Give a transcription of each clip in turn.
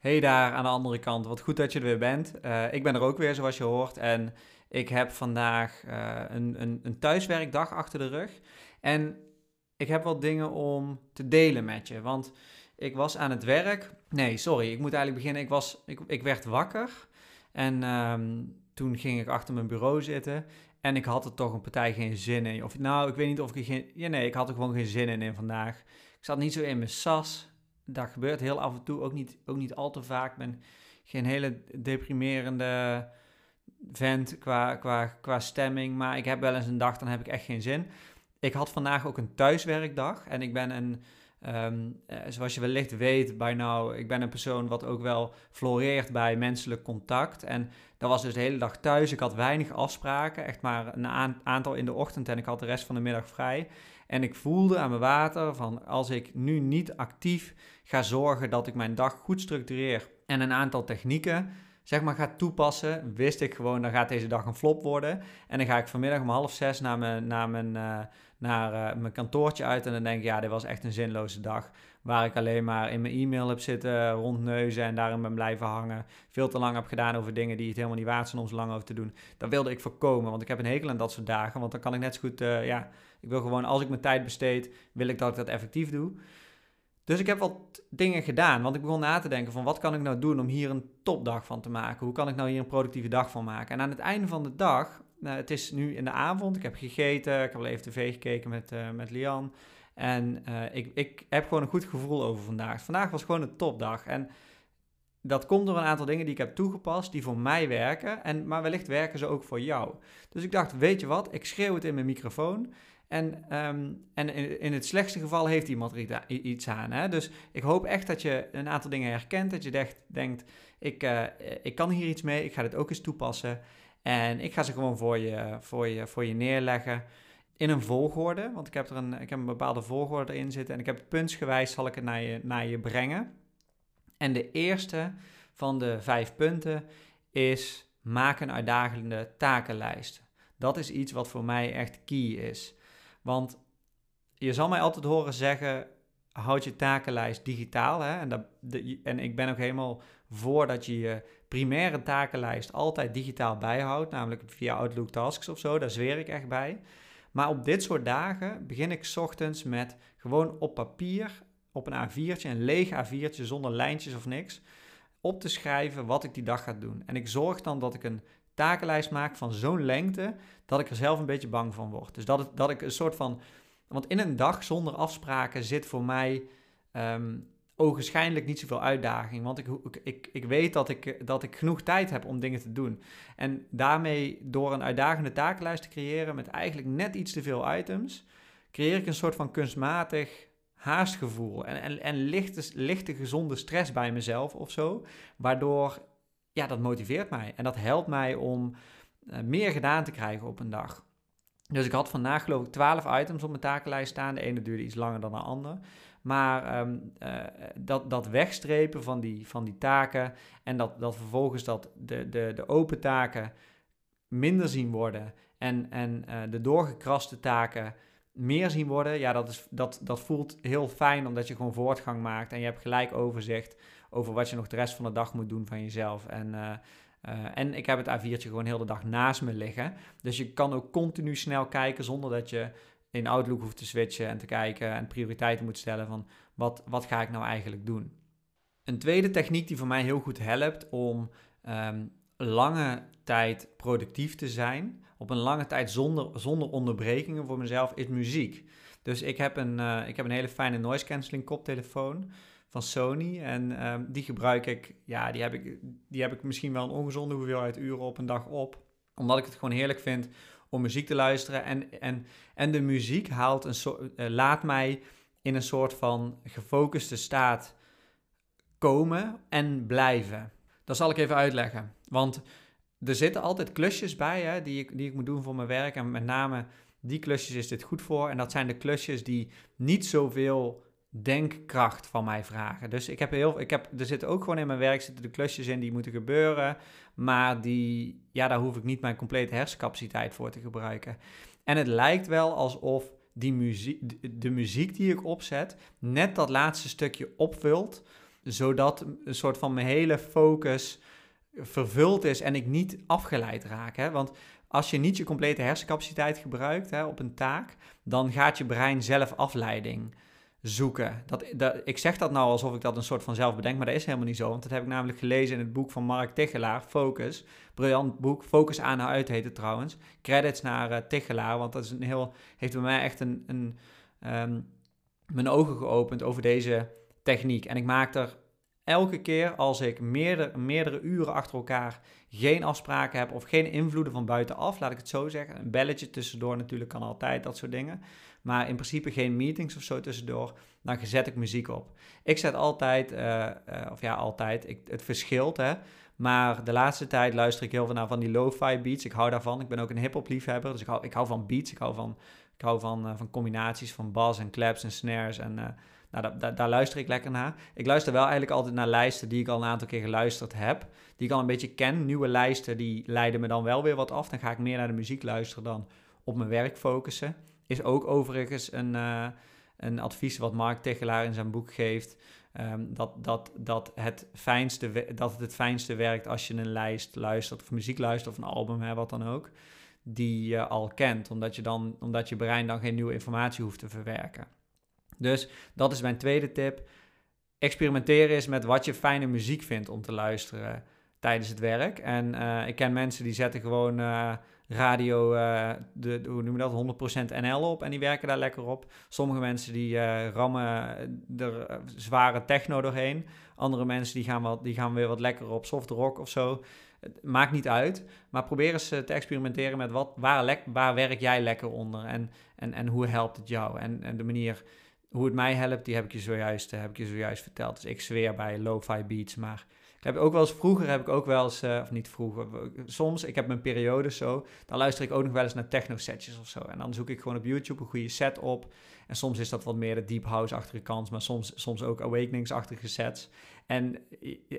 Hey daar aan de andere kant, wat goed dat je er weer bent. Eh, ik ben er ook weer, zoals je hoort. En ik heb vandaag uh, een, een, een thuiswerkdag achter de rug. En ik heb wat dingen om te delen met je. Want ik was aan het werk. Nee, sorry, ik moet eigenlijk beginnen. Ik, was, ik, ik werd wakker. En um, toen ging ik achter mijn bureau zitten. En ik had er toch een partij geen zin in. Of nou, ik weet niet of ik geen. Ja, nee, ik had er gewoon geen zin in, in vandaag. Ik zat niet zo in mijn sas dat gebeurt heel af en toe, ook niet, ook niet al te vaak. Ik ben geen hele deprimerende vent qua, qua, qua stemming, maar ik heb wel eens een dag, dan heb ik echt geen zin. Ik had vandaag ook een thuiswerkdag en ik ben een, um, zoals je wellicht weet bij nou, ik ben een persoon wat ook wel floreert bij menselijk contact. En dat was dus de hele dag thuis. Ik had weinig afspraken, echt maar een aantal in de ochtend en ik had de rest van de middag vrij. En ik voelde aan mijn water van als ik nu niet actief ga zorgen dat ik mijn dag goed structureer en een aantal technieken zeg maar ga toepassen, wist ik gewoon, dan gaat deze dag een flop worden. En dan ga ik vanmiddag om half zes naar mijn, naar mijn, uh, naar, uh, mijn kantoortje uit en dan denk ik, ja, dit was echt een zinloze dag. Waar ik alleen maar in mijn e-mail heb zitten rondneuzen en daarin ben blijven hangen. Veel te lang heb gedaan over dingen die het helemaal niet waard zijn om zo lang over te doen. Dat wilde ik voorkomen, want ik heb een hekel aan dat soort dagen. Want dan kan ik net zo goed, uh, ja, ik wil gewoon, als ik mijn tijd besteed, wil ik dat ik dat effectief doe. Dus ik heb wat dingen gedaan, want ik begon na te denken van wat kan ik nou doen om hier een topdag van te maken? Hoe kan ik nou hier een productieve dag van maken? En aan het einde van de dag, nou, het is nu in de avond, ik heb gegeten, ik heb al even tv gekeken met, uh, met Lian. En uh, ik, ik heb gewoon een goed gevoel over vandaag. Vandaag was gewoon een topdag. En dat komt door een aantal dingen die ik heb toegepast, die voor mij werken. En, maar wellicht werken ze ook voor jou. Dus ik dacht, weet je wat, ik schreeuw het in mijn microfoon. En, um, en in, in, het slechtste geval heeft iemand er iets aan. Hè? Dus ik hoop echt dat je een aantal dingen herkent. Dat je denkt, denkt ik, uh, ik kan hier iets mee, ik ga dit ook eens toepassen. En ik ga ze gewoon voor je, voor je, voor je neerleggen in een volgorde. Want ik heb er een, ik heb een bepaalde volgorde erin zitten. En ik heb puntsgewijs zal ik het naar je, naar je brengen. En de eerste van de vijf punten is maak een uitdagende takenlijst. Dat is iets wat voor mij echt key is. Want je zal mij altijd horen zeggen: houd je takenlijst digitaal. Hè? En, dat, en ik ben ook helemaal voor dat je je primaire takenlijst altijd digitaal bijhoudt, namelijk via Outlook Tasks of zo. Daar zweer ik echt bij. Maar op dit soort dagen begin ik ochtends met gewoon op papier, op een A4'tje, een leeg A4'tje zonder lijntjes of niks, op te schrijven wat ik die dag ga doen. En ik zorg dan dat ik een takenlijst maak van zo'n lengte dat ik er zelf een beetje bang van word. Dus dat, het, dat ik een soort van. Want in een dag zonder afspraken zit voor mij um, ogenschijnlijk niet zoveel uitdaging. Want ik, ik, ik weet dat ik, dat ik genoeg tijd heb om dingen te doen. En daarmee, door een uitdagende takenlijst te creëren met eigenlijk net iets te veel items, creëer ik een soort van kunstmatig haastgevoel en, en, en lichte, lichte gezonde stress bij mezelf of zo. Waardoor ja, dat motiveert mij. En dat helpt mij om uh, meer gedaan te krijgen op een dag. Dus ik had vandaag geloof ik 12 items op mijn takenlijst staan. De ene duurde iets langer dan de andere. Maar um, uh, dat, dat wegstrepen van die, van die taken en dat, dat vervolgens dat de, de, de open taken minder zien worden en, en uh, de doorgekraste taken meer zien worden, ja, dat, is, dat, dat voelt heel fijn omdat je gewoon voortgang maakt en je hebt gelijk overzicht over wat je nog de rest van de dag moet doen van jezelf. En, uh, uh, en ik heb het A4'tje gewoon heel de dag naast me liggen. Dus je kan ook continu snel kijken zonder dat je in Outlook hoeft te switchen en te kijken en prioriteiten moet stellen van wat, wat ga ik nou eigenlijk doen. Een tweede techniek die voor mij heel goed helpt om um, lange tijd productief te zijn, op een lange tijd zonder, zonder onderbrekingen voor mezelf, is muziek. Dus ik heb een, uh, ik heb een hele fijne noise cancelling koptelefoon van Sony. En um, die gebruik ik, ja, die heb ik, die heb ik misschien wel een ongezonde hoeveelheid uren op een dag op. Omdat ik het gewoon heerlijk vind om muziek te luisteren. En, en, en de muziek haalt een soort, uh, laat mij in een soort van gefocuste staat komen en blijven. Dat zal ik even uitleggen. Want er zitten altijd klusjes bij hè, die, ik, die ik moet doen voor mijn werk. En met name die klusjes is dit goed voor. En dat zijn de klusjes die niet zoveel denkkracht van mij vragen. Dus ik heb heel, ik heb, er zitten ook gewoon in mijn werk zitten de klusjes in die moeten gebeuren, maar die, ja, daar hoef ik niet mijn complete hersencapaciteit voor te gebruiken. En het lijkt wel alsof die muziek, de muziek die ik opzet, net dat laatste stukje opvult, zodat een soort van mijn hele focus vervuld is en ik niet afgeleid raak. Hè? Want als je niet je complete hersencapaciteit gebruikt hè, op een taak, dan gaat je brein zelf afleiding zoeken. Dat, ik zeg dat nou alsof ik dat een soort van zelf bedenk, maar dat is helemaal niet zo. Want dat heb ik namelijk gelezen in het boek van Mark Tichelaar, Focus. Briljant boek, Focus aan en uit heet het trouwens. Credits naar uh, Tichelaar, want dat is een heel, heeft bij mij echt een, een um, mijn ogen geopend over deze techniek. En ik maak er elke keer als ik meerdere, meerdere uren achter elkaar geen afspraken heb of geen invloeden van buitenaf, laat ik het zo zeggen. Een belletje tussendoor natuurlijk kan altijd, dat soort dingen. Maar in principe geen meetings of zo tussendoor, dan zet ik muziek op. Ik zet altijd, uh, uh, of ja, altijd, ik, het verschilt hè. Maar de laatste tijd luister ik heel veel naar van die lo-fi beats. Ik hou daarvan. Ik ben ook een hip-hop liefhebber. Dus ik hou, ik hou van beats. Ik hou van, ik hou van, uh, van combinaties van bas en claps en snares. En nou, daar luister ik lekker naar. Ik luister wel eigenlijk altijd naar lijsten die ik al een aantal keer geluisterd heb. Die ik al een beetje ken. Nieuwe lijsten die leiden me dan wel weer wat af. Dan ga ik meer naar de muziek luisteren dan op mijn werk focussen. Is ook overigens een, uh, een advies wat Mark Tegelaar in zijn boek geeft. Um, dat, dat, dat, het fijnste, dat het het fijnste werkt als je een lijst luistert, of muziek luistert, of een album, hè, wat dan ook. Die je al kent, omdat je, dan, omdat je brein dan geen nieuwe informatie hoeft te verwerken. Dus dat is mijn tweede tip. Experimenteren is met wat je fijne muziek vindt om te luisteren tijdens het werk. En uh, ik ken mensen die zetten gewoon uh, radio, uh, de, hoe noem je dat, 100% NL op en die werken daar lekker op. Sommige mensen die rammen er zware techno doorheen. Andere mensen die gaan, wat, die gaan weer wat lekker op soft rock of zo. Het maakt niet uit, maar probeer eens te experimenteren met wat, waar, waar werk jij lekker onder en, en, en hoe helpt het jou. En, en de manier hoe het mij helpt, die heb ik je zojuist, heb ik je zojuist verteld. Dus ik zweer bij lo-fi beats, maar ik heb ook wel eens, vroeger heb ik ook wel eens, uh, of niet vroeger, soms, ik heb mijn periode zo, dan luister ik ook nog wel eens naar techno-setjes of zo. En dan zoek ik gewoon op YouTube een goede set op. En soms is dat wat meer de deep house-achtige kant, maar soms, soms ook awakenings-achtige sets. En,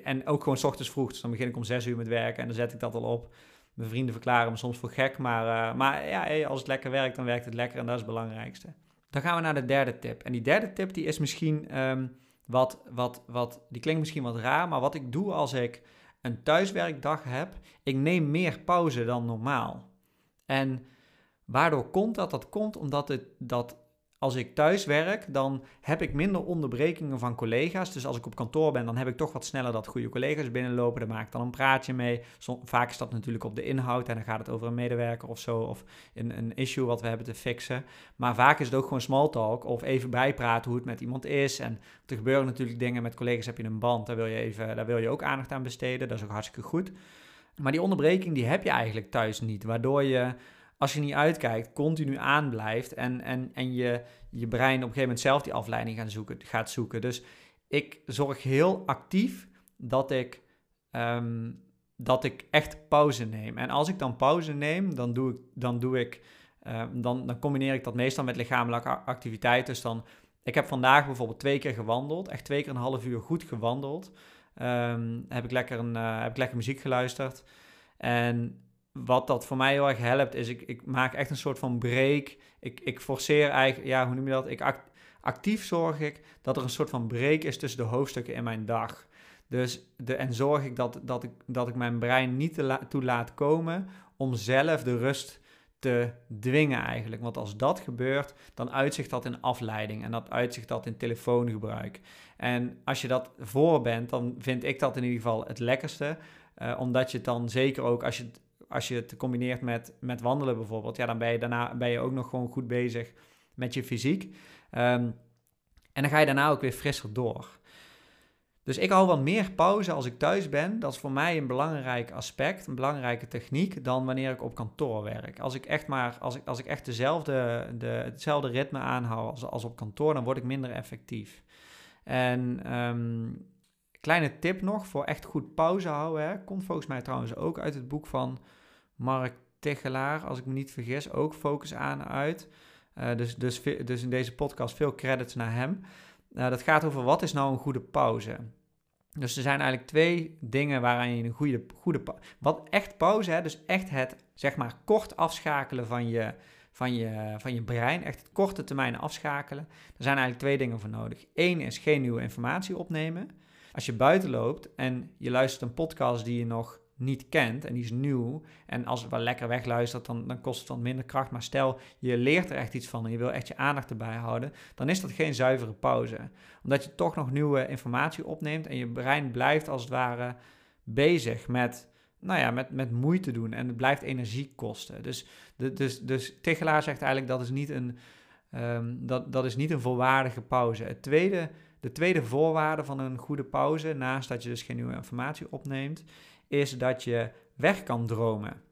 en ook gewoon s ochtends vroeg, dus dan begin ik om zes uur met werken en dan zet ik dat al op. Mijn vrienden verklaren me soms voor gek, maar, uh, maar ja, als het lekker werkt, dan werkt het lekker en dat is het belangrijkste. Dan gaan we naar de derde tip. En die derde tip die is misschien um, wat, wat, wat, die klinkt misschien wat raar, maar wat ik doe als ik een thuiswerkdag heb, ik neem meer pauze dan normaal. En waardoor komt dat? Dat komt omdat het, dat als ik thuis werk, dan heb ik minder onderbrekingen van collega's. Dus als ik op kantoor ben, dan heb ik toch wat sneller dat goede collega's binnenlopen. Daar maak ik dan een praatje mee. vaak is dat natuurlijk op de inhoud en dan gaat het over een medewerker of zo. Of een, een issue wat we hebben te fixen. Maar vaak is het ook gewoon small talk of even bijpraten hoe het met iemand is. En er gebeuren natuurlijk dingen met collega's, heb je een band. Daar wil je, even, daar wil je ook aandacht aan besteden. Dat is ook hartstikke goed. Maar die onderbreking die heb je eigenlijk thuis niet. Waardoor je als je niet uitkijkt, continu aanblijft en, en, en je, je brein op een gegeven moment zelf die afleiding gaan zoeken, gaat zoeken. Dus ik zorg heel actief dat ik, um, dat ik echt pauze neem. En als ik dan pauze neem, dan doe ik, dan, doe ik um, dan, dan combineer ik dat meestal met lichamelijke activiteit. Dus dan, ik heb vandaag bijvoorbeeld twee keer gewandeld, echt twee keer een half uur goed gewandeld. Um, heb, ik lekker een, uh, heb ik lekker muziek geluisterd. En wat dat voor mij heel erg helpt, is ik, ik maak echt een soort van break. Ik, ik forceer eigenlijk, ja, hoe noem je dat? Ik act, actief zorg ik dat er een soort van break is tussen de hoofdstukken in mijn dag. Dus de, en zorg ik dat, dat, ik dat ik mijn brein niet te toe laat komen om zelf de rust te dwingen eigenlijk. Want als dat gebeurt, dan uitzicht dat in afleiding en dat uitzicht dat in telefoongebruik. En als je dat voor bent, dan vind ik dat in ieder geval het lekkerste. Uh, omdat je het dan zeker ook, als je als je het combineert met, met wandelen bijvoorbeeld, ja, dan ben je daarna ben je ook nog gewoon goed bezig met je fysiek. Um, en dan ga je daarna ook weer frisser door. Dus ik hou wat meer pauze als ik thuis ben. Dat is voor mij een belangrijk aspect, een belangrijke techniek, dan wanneer ik op kantoor werk. Als ik echt maar, als ik, als ik echt dezelfde, de, hetzelfde ritme aanhoud als, als op kantoor, dan word ik minder effectief. En um, kleine tip nog voor echt goed pauze houden. Hè, komt volgens mij trouwens ook uit het boek van Mark Tegelaar, als ik me niet vergis, ook focus aan uit. Uh, dus, dus, dus in deze podcast veel credits naar hem. Uh, dat gaat over wat is nou een goede pauze. Dus er zijn eigenlijk twee dingen waaraan je een goede, goede Wat echt pauze, hè, dus echt het zeg maar kort afschakelen van je, van, je, van je brein, echt het korte termijn afschakelen. Er zijn eigenlijk twee dingen voor nodig. Eén is geen nieuwe informatie opnemen. Als je buiten loopt en je luistert een podcast die je nog niet kent en die is nieuw. En als het wel lekker wegluistert, dan, dan kost het wat minder kracht. Maar stel, je leert er echt iets van en je wil echt je aandacht erbij houden, dan is dat geen zuivere pauze. Omdat je toch nog nieuwe informatie opneemt en je brein blijft als het ware bezig met, nou ja, met, met moeite doen en het blijft energie kosten. Dus, dus, dus Tegelaar zegt eigenlijk dat is niet een, um, dat, dat is niet een volwaardige pauze. Het tweede, de tweede voorwaarde van een goede pauze, naast dat je dus geen nieuwe informatie opneemt, is dat je weg kan dromen.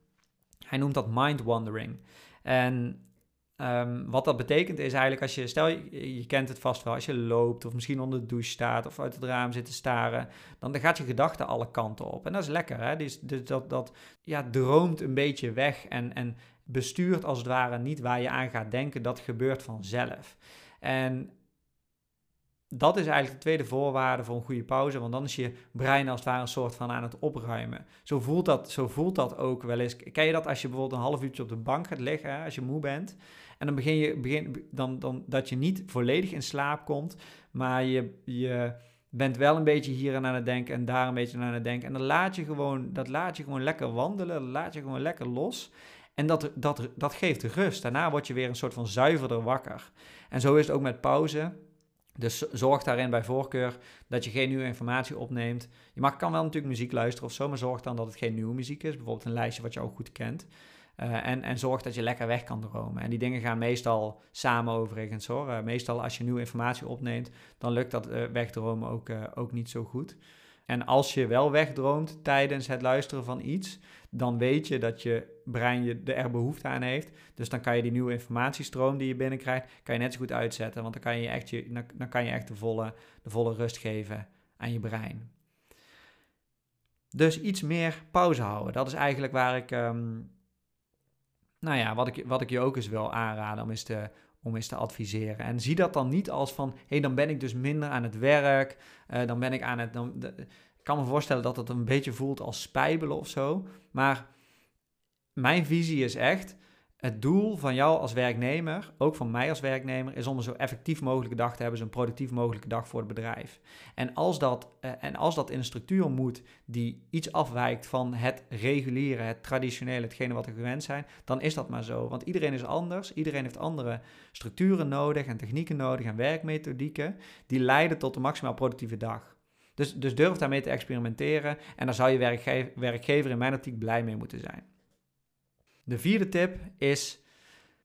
Hij noemt dat mind wandering. En ehm, wat dat betekent is eigenlijk als je, stel je, je kent het vast wel, als je loopt of misschien onder de douche staat of uit het raam zit te staren, dan gaat je gedachte alle kanten op. En dat is lekker, hè? Dus, dus dat, dat ja, droomt een beetje weg en, en bestuurt als het ware niet waar je aan gaat denken, dat gebeurt vanzelf. En dat is eigenlijk de tweede voorwaarde voor een goede pauze, want dan is je brein als het ware een soort van aan het opruimen. Zo voelt dat, zo voelt dat ook wel eens. Ken je dat als je bijvoorbeeld een half uurtje op de bank gaat liggen, als je moe bent, en dan begin je, begin, dan, dan, dat je niet volledig in slaap komt, maar je, je bent wel een beetje hier aan het denken en daar een beetje aan het denken. En dan laat je gewoon, dat laat je gewoon lekker wandelen, dat laat je gewoon lekker los. En dat, dat, dat geeft rust. Daarna word je weer een soort van zuiverder wakker. En zo is het ook met pauze. Dus zorg daarin bij voorkeur dat je geen nieuwe informatie opneemt. Je mag, kan wel natuurlijk muziek luisteren of zo, maar zorg dan dat het geen nieuwe muziek is. Bijvoorbeeld een lijstje wat je ook goed kent. Uh, en, en zorg dat je lekker weg kan dromen. En die dingen gaan meestal samen overigens hoor. Uh, meestal als je nieuwe informatie opneemt, dan lukt dat uh, wegdromen ook, ook niet zo goed. En als je wel wegdroomt tijdens het luisteren van iets, dan weet je dat je brein je er behoefte aan heeft. Dus dan kan je die nieuwe informatiestroom die je binnenkrijgt, kan je net zo goed uitzetten. Want dan kan je echt, je, dan kan je echt de, volle, de volle rust geven aan je brein. Dus iets meer pauze houden. Dat is eigenlijk waar ik, um, nou ja, wat ik, wat ik je ook eens wil aanraden om eens te, om eens te adviseren. En zie dat dan niet als van, hé, hey, dan ben ik dus minder aan het werk, uh, dan ben ik aan het... Dan, ik kan me voorstellen dat het een beetje voelt als spijbelen of zo, maar mijn visie is echt, het doel van jou als werknemer, ook van mij als werknemer, is om een zo effectief mogelijke dag te hebben, zo'n productief mogelijke dag voor het bedrijf. En als dat, uh, en als dat in een structuur moet die iets afwijkt van het reguliere, het traditionele, hetgene wat we gewend zijn, dan is dat maar zo. Want iedereen is anders, iedereen heeft andere structuren nodig en technieken nodig en werkmethodieken die leiden tot een maximaal productieve dag. Dus, dus durf daarmee te experimenteren en daar zou je werkgever, werkgever in mijn optiek blij mee moeten zijn. De vierde tip is,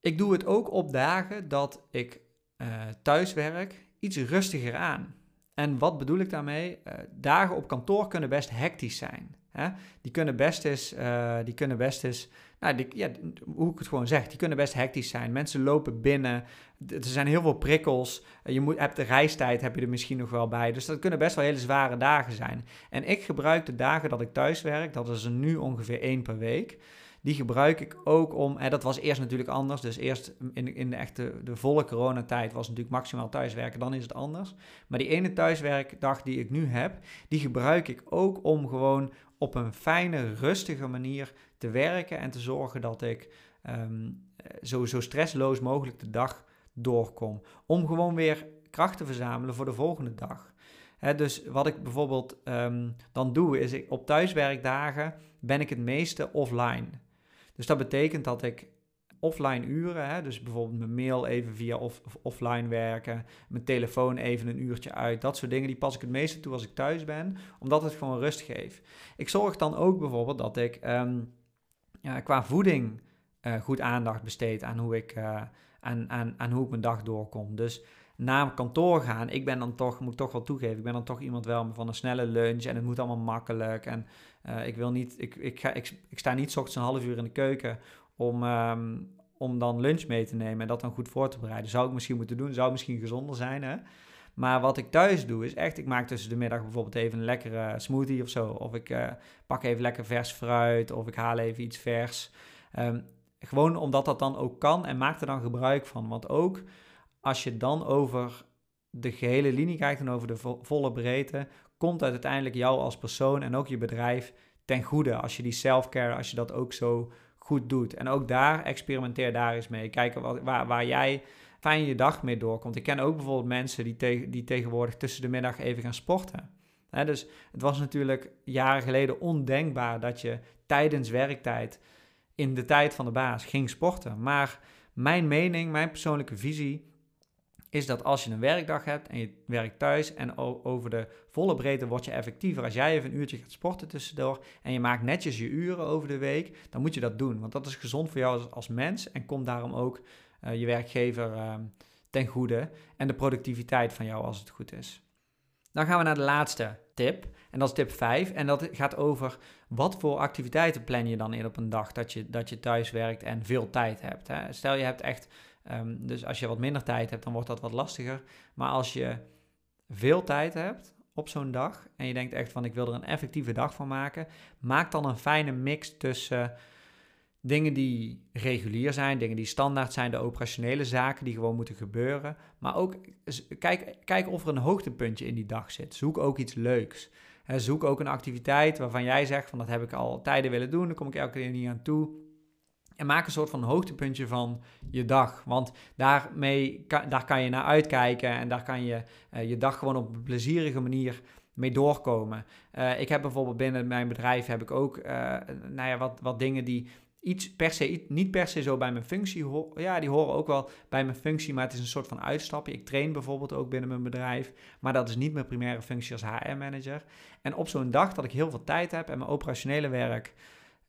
ik doe het ook op dagen dat ik uh, thuis werk iets rustiger aan. En wat bedoel ik daarmee? Uh, dagen op kantoor kunnen best hectisch zijn. Hè? Die kunnen best eens, uh, die kunnen best eens nou, die, ja, hoe ik het gewoon zeg, die kunnen best hectisch zijn. Mensen lopen binnen, er zijn heel veel prikkels. Je moet, hebt de reistijd heb je er misschien nog wel bij. Dus dat kunnen best wel hele zware dagen zijn. En ik gebruik de dagen dat ik thuis werk, dat is er nu ongeveer één per week. Die gebruik ik ook om, en dat was eerst natuurlijk anders. Dus eerst in, in de echte de volle coronatijd was natuurlijk maximaal thuiswerken, dan is het anders. Maar die ene thuiswerkdag die ik nu heb, die gebruik ik ook om gewoon op een fijne, rustige manier te werken en te zorgen dat ik um, zo, zo stressloos mogelijk de dag doorkom. Om gewoon weer kracht te verzamelen voor de volgende dag. dus wat ik bijvoorbeeld um, dan doe, is ik, op thuiswerkdagen ben ik het meeste offline. Dus dat betekent dat ik offline uren, hè, dus bijvoorbeeld mijn mail even via off, offline werken, mijn telefoon even een uurtje uit, dat soort dingen, die pas ik het meeste toe als ik thuis ben, omdat het gewoon rust geeft. Ik zorg dan ook bijvoorbeeld dat ik um, ja, qua voeding uh, goed aandacht besteed aan hoe, ik, uh, aan, aan, aan hoe ik mijn dag doorkom. Dus na kantoor gaan, ik ben dan toch, moet ik toch wel toegeven, ik ben dan toch iemand wel van een snelle lunch en het moet allemaal makkelijk. En uh, ik wil niet, ik, ik, ga, ik, sta niet ochtends een half uur in de keuken om, um, om dan lunch mee te nemen en dat dan goed voor te bereiden. Zou ik misschien moeten doen, zou misschien gezonder zijn, hè? Maar wat ik thuis doe is echt, ik maak tussen de middag bijvoorbeeld even een lekkere smoothie of zo. Of ik uh, pak even lekker vers fruit of ik haal even iets vers. Um, gewoon omdat dat dan ook kan en maak er dan gebruik van. Want ook als je dan over de gehele linie kijkt en over de vo volle breedte, komt het uiteindelijk jou als persoon en ook je bedrijf ten goede. Als je die self-care, als je dat ook zo goed doet. En ook daar, experimenteer daar eens mee. Kijken wat, waar, waar jij fijn je dag mee doorkomt. Ik ken ook bijvoorbeeld mensen die, die tegenwoordig tussen de middag even gaan sporten. dus het was natuurlijk jaren geleden ondenkbaar dat je tijdens werktijd in de tijd van de baas ging sporten. Maar mijn mening, mijn persoonlijke visie is dat als je een werkdag hebt en je werkt thuis en over de volle breedte word je effectiever. Als jij even een uurtje gaat sporten tussendoor en je maakt netjes je uren over de week, dan moet je dat doen. Want dat is gezond voor jou als, mens en komt daarom ook uh, je werkgever uh, ten goede en de productiviteit van jou als het goed is. Dan gaan we naar de laatste tip. En dat is tip 5. En dat gaat over wat voor activiteiten plan je dan in op een dag dat je, dat je thuis werkt en veel tijd hebt. Hè? Stel je hebt echt, um, dus als je wat minder tijd hebt, dan wordt dat wat lastiger. Maar als je veel tijd hebt op zo'n dag en je denkt echt van ik wil er een effectieve dag van maken, maak dan een fijne mix tussen dingen die regulier zijn, dingen die standaard zijn, de operationele zaken die gewoon moeten gebeuren. Maar ook kijk, kijk of er een hoogtepuntje in die dag zit. Zoek ook iets leuks. zoek ook een activiteit waarvan jij zegt van dat heb ik al tijden willen doen, daar kom ik elke keer niet aan toe. En maak een soort van hoogtepuntje van je dag. Want daarmee kan, daar kan je naar uitkijken en daar kan je uh, je dag gewoon op een plezierige manier mee doorkomen. Uh, ik heb bijvoorbeeld binnen mijn bedrijf heb ik ook uh, nou ja, wat, wat dingen die iets per se, niet per se zo bij mijn functie. Ja, die horen ook wel bij mijn functie, maar het is een soort van uitstapje. Ik train bijvoorbeeld ook binnen mijn bedrijf, maar dat is niet mijn primaire functie als HR-manager. En op zo'n dag dat ik heel veel tijd heb en mijn operationele werk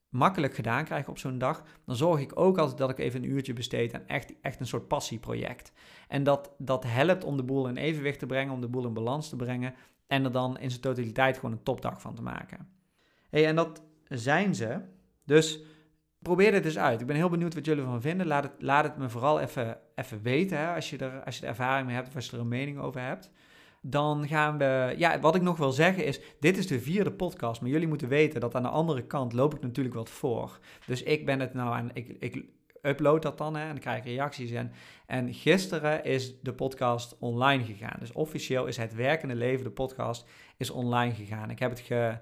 makkelijk gedaan krijg op zo'n dag, dan zorg ik ook altijd dat ik even een uurtje besteed aan echt, echt een soort passieproject. En dat, dat helpt om de boel in evenwicht te brengen, om de boel in balans te brengen en er dan in zijn totaliteit gewoon een topdag van te maken. Hey, en dat zijn ze. Dus probeer dit eens uit. Ik ben heel benieuwd wat jullie ervan vinden. Laat het, laat het me vooral even, even weten hè, als, je er, als je er ervaring mee hebt of als je er een mening over hebt. Dan gaan we. Ja, wat ik nog wil zeggen is: dit is de vierde podcast. Maar jullie moeten weten dat aan de andere kant loop ik natuurlijk wat voor. Dus ik ben het nou aan. Ik, ik upload dat dan hè, en dan krijg ik reacties. En, en gisteren is de podcast online gegaan. Dus officieel is het werkende leven, de podcast, is online gegaan. Ik heb het ge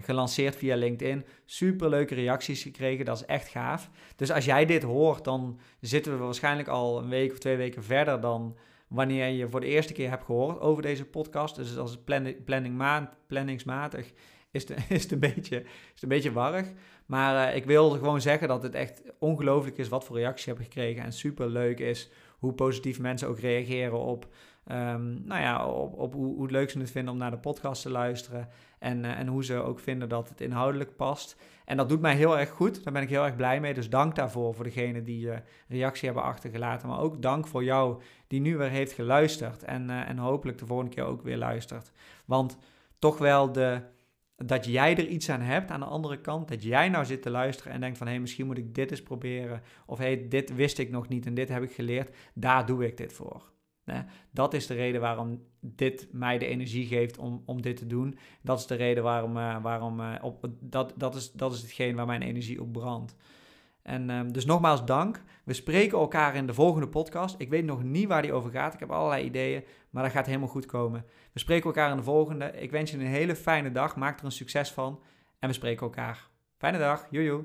gelanceerd via LinkedIn. Super leuke reacties gekregen, dat is echt gaaf. Dus als jij dit hoort, dan zitten we waarschijnlijk al een week of twee weken verder dan wanneer je voor de eerste keer hebt gehoord over deze podcast. Dus als planning, planning maand, planningsmatig is het, is, het een beetje, is het een beetje warrig. Maar uh, ik wil gewoon zeggen dat het echt ongelooflijk is wat voor reacties je hebt gekregen. En super leuk is hoe positief mensen ook reageren op Um, nou ja, op, op hoe, hoe, leuk ze het vinden om naar de podcast te luisteren. En, uh, en hoe ze ook vinden dat het inhoudelijk past. En dat doet mij heel erg goed. Daar ben ik heel erg blij mee. Dus dank daarvoor voor degene die uh, reactie hebben achtergelaten. Maar ook dank voor jou die nu weer heeft geluisterd. En, uh, en hopelijk de volgende keer ook weer luistert. Want toch wel de, dat jij er iets aan hebt aan de andere kant. Dat jij nou zit te luisteren en denkt van... hé, hey, misschien moet ik dit eens proberen. Of hé, hey, dit wist ik nog niet en dit heb ik geleerd. Daar doe ik dit voor. Dat is de reden waarom dit mij de energie geeft om, om dit te doen. Dat is de reden waarom, uh, waarom uh, op, dat, dat, is, dat is hetgeen waar mijn energie op brandt. En um, dus nogmaals dank. We spreken elkaar in de volgende podcast. Ik weet nog niet waar die over gaat. Ik heb allerlei ideeën, maar dat gaat helemaal goed komen. We spreken elkaar in de volgende. Ik wens je een hele fijne dag. Maak er een succes van. En we spreken elkaar. Fijne dag. Joejoe.